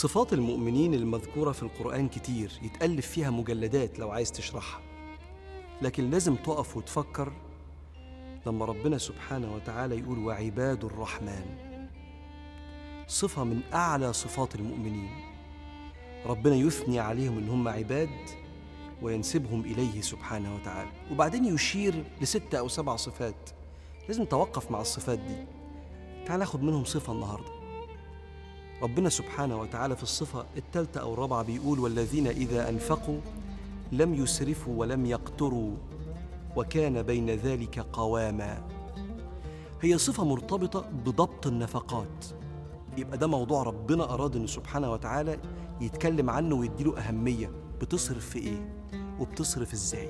صفات المؤمنين المذكورة في القرآن كتير يتألف فيها مجلدات لو عايز تشرحها. لكن لازم تقف وتفكر لما ربنا سبحانه وتعالى يقول وعباد الرحمن. صفة من أعلى صفات المؤمنين. ربنا يثني عليهم إن هم عباد وينسبهم إليه سبحانه وتعالى. وبعدين يشير لستة أو سبع صفات. لازم توقف مع الصفات دي. تعال ناخد منهم صفة النهارده. ربنا سبحانه وتعالى في الصفة الثالثة أو الرابعة بيقول والذين إذا أنفقوا لم يسرفوا ولم يقتروا وكان بين ذلك قواما. هي صفة مرتبطة بضبط النفقات. يبقى ده موضوع ربنا أراد إنه سبحانه وتعالى يتكلم عنه ويديله أهمية. بتصرف في إيه؟ وبتصرف إزاي؟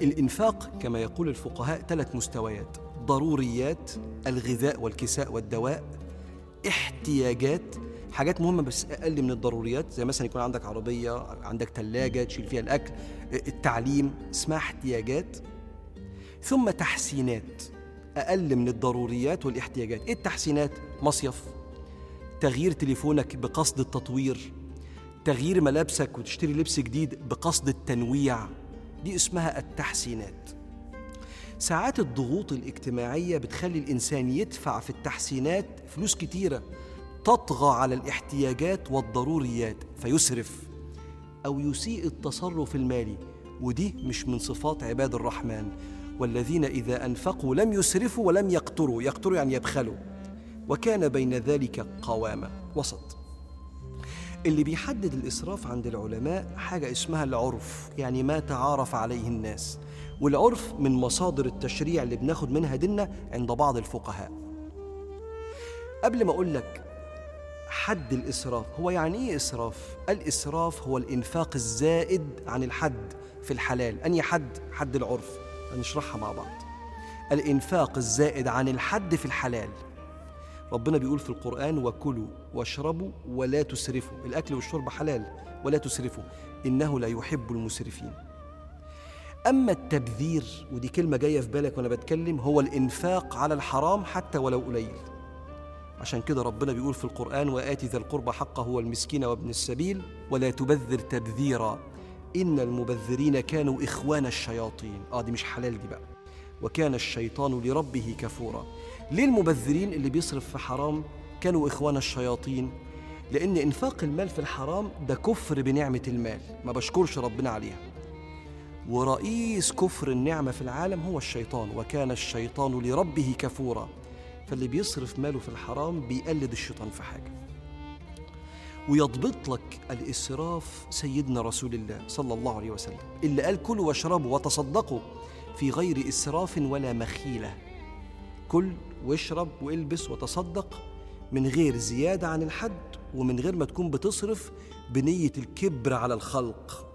الإنفاق كما يقول الفقهاء ثلاث مستويات ضروريات الغذاء والكساء والدواء احتياجات حاجات مهمة بس أقل من الضروريات زي مثلا يكون عندك عربية عندك ثلاجة تشيل فيها الأكل التعليم اسمها احتياجات. ثم تحسينات أقل من الضروريات والاحتياجات. إيه التحسينات؟ مصيف تغيير تليفونك بقصد التطوير تغيير ملابسك وتشتري لبس جديد بقصد التنويع. دي اسمها التحسينات. ساعات الضغوط الاجتماعية بتخلي الإنسان يدفع في التحسينات فلوس كتيرة تطغى على الاحتياجات والضروريات فيسرف أو يسيء التصرف المالي ودي مش من صفات عباد الرحمن. والذين إذا أنفقوا لم يسرفوا ولم يقتروا يقتروا يعني يبخلوا. وكان بين ذلك قوامة وسط. اللي بيحدد الإسراف عند العلماء حاجة اسمها العرف يعني ما تعارف عليه الناس. والعرف من مصادر التشريع اللي بناخد منها ديننا عند بعض الفقهاء. قبل ما أقول لك حد الإسراف هو يعني إيه إسراف؟ الإسراف هو الإنفاق الزائد عن الحد في الحلال. أني حد؟ حد العرف. هنشرحها مع بعض. الإنفاق الزائد عن الحد في الحلال. ربنا بيقول في القرآن وكلوا واشربوا ولا تسرفوا. الأكل والشرب حلال ولا تسرفوا إنه لا يحب المسرفين. أما التبذير ودي كلمة جاية في بالك وأنا بتكلم هو الإنفاق على الحرام حتى ولو قليل. عشان كده ربنا بيقول في القرآن وآتي ذا القربى حقه والمسكين وابن السبيل ولا تبذر تبذيرا. إن المبذرين كانوا إخوان الشياطين. آه دي مش حلال دي بقى. وكان الشيطان لربه كفورا. ليه المبذرين اللي بيصرف في حرام كانوا إخوان الشياطين؟ لأن إنفاق المال في الحرام ده كفر بنعمة المال ما بشكرش ربنا عليها. ورئيس كفر النعمة في العالم هو الشيطان وكان الشيطان لربه كفورا. فاللي بيصرف ماله في الحرام بيقلد الشيطان في حاجة. ويضبط لك الإسراف سيدنا رسول الله صلى الله عليه وسلم اللي قال كلوا واشربوا وتصدقوا في غير إسراف ولا مخيلة. كل واشرب والبس وتصدق من غير زيادة عن الحد ومن غير ما تكون بتصرف بنية الكبر على الخلق.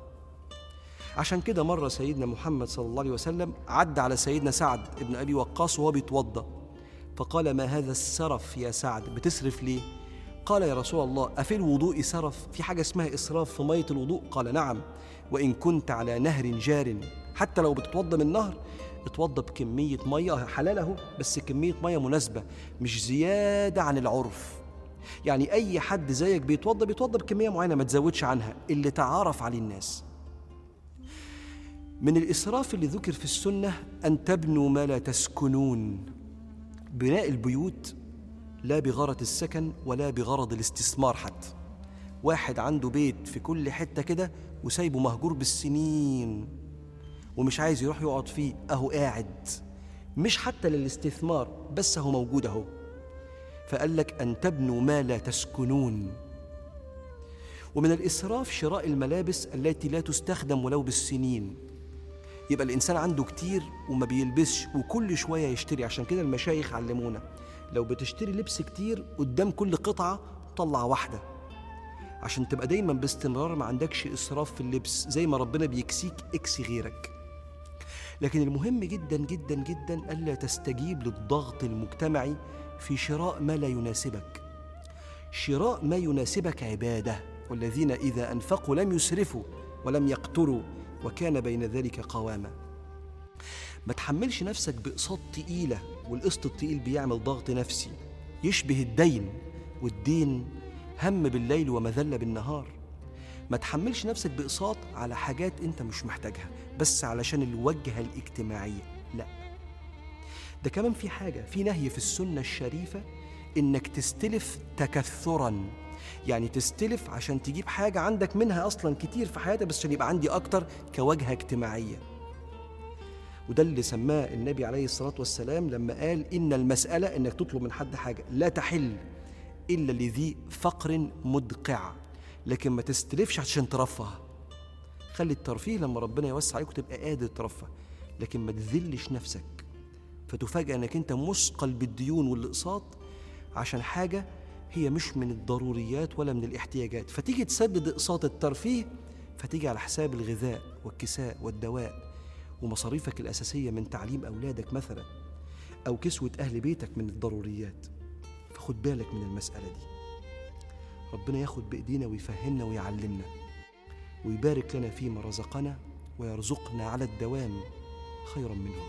عشان كده مرة سيدنا محمد صلى الله عليه وسلم عد على سيدنا سعد ابن أبي وقاص وهو بيتوضأ. فقال ما هذا السرف يا سعد؟ بتسرف ليه؟ قال يا رسول الله أفي الوضوء سرف؟ في حاجة اسمها إسراف في مية الوضوء؟ قال نعم وإن كنت على نهر جار حتى لو بتتوضى من نهر اتوضى بكمية مية حلال أهو بس كمية مية مناسبة مش زيادة عن العرف. يعني أي حد زيك بيتوضى بيتوضى بكمية معينة ما تزودش عنها اللي تعارف عليه الناس. من الإسراف اللي ذكر في السنة أن تبنوا ما لا تسكنون. بناء البيوت لا بغرض السكن ولا بغرض الاستثمار حتى. واحد عنده بيت في كل حتة كده وسايبه مهجور بالسنين. ومش عايز يروح يقعد فيه. أهو قاعد. مش حتى للاستثمار بس هو موجود أهو. فقال لك أن تبنوا ما لا تسكنون. ومن الإسراف شراء الملابس التي لا تستخدم ولو بالسنين. يبقى الإنسان عنده كتير وما بيلبسش وكل شوية يشتري. عشان كده المشايخ علمونا لو بتشتري لبس كتير قدام كل قطعة طلع واحدة. عشان تبقى دايما باستمرار ما عندكش إسراف في اللبس زي ما ربنا بيكسيك اكسي غيرك. لكن المهم جدا جدا جدا ألا تستجيب للضغط المجتمعي في شراء ما لا يناسبك. شراء ما يناسبك عبادة والذين إذا أنفقوا لم يسرفوا ولم يقتروا وكان بين ذلك قواما. ما تحملش نفسك بأقساط تقيلة والقسط التقيل بيعمل ضغط نفسي. يشبه الدين والدين هم بالليل ومذلة بالنهار. ما تحملش نفسك بإقساط على حاجات أنت مش محتاجها بس علشان الوجهة الاجتماعية لا. ده كمان في حاجة في نهي في السنة الشريفة إنك تستلف تكثرا. يعني تستلف عشان تجيب حاجة عندك منها أصلا كتير في حياتك بس عشان يبقى عندي أكتر كوجهة اجتماعية. وده اللي سماه النبي عليه الصلاة والسلام لما قال إن المسألة إنك تطلب من حد حاجة لا تحل إلا لذي فقر مدقع. لكن ما تستلفش عشان ترفه. خلي الترفيه لما ربنا يوسع عليك وتبقى قادر ترفه لكن ما تذلش نفسك. فتفاجأ انك انت مثقل بالديون والاقساط عشان حاجة هي مش من الضروريات ولا من الاحتياجات. فتيجي تسدد اقساط الترفيه فتيجي على حساب الغذاء والكساء والدواء ومصاريفك الأساسية من تعليم أولادك مثلا أو كسوة أهل بيتك من الضروريات. فخد بالك من المسألة دي. ربنا ياخد بإيدينا ويفهمنا ويعلمنا ويبارك لنا فيما رزقنا ويرزقنا على الدوام خيرا منه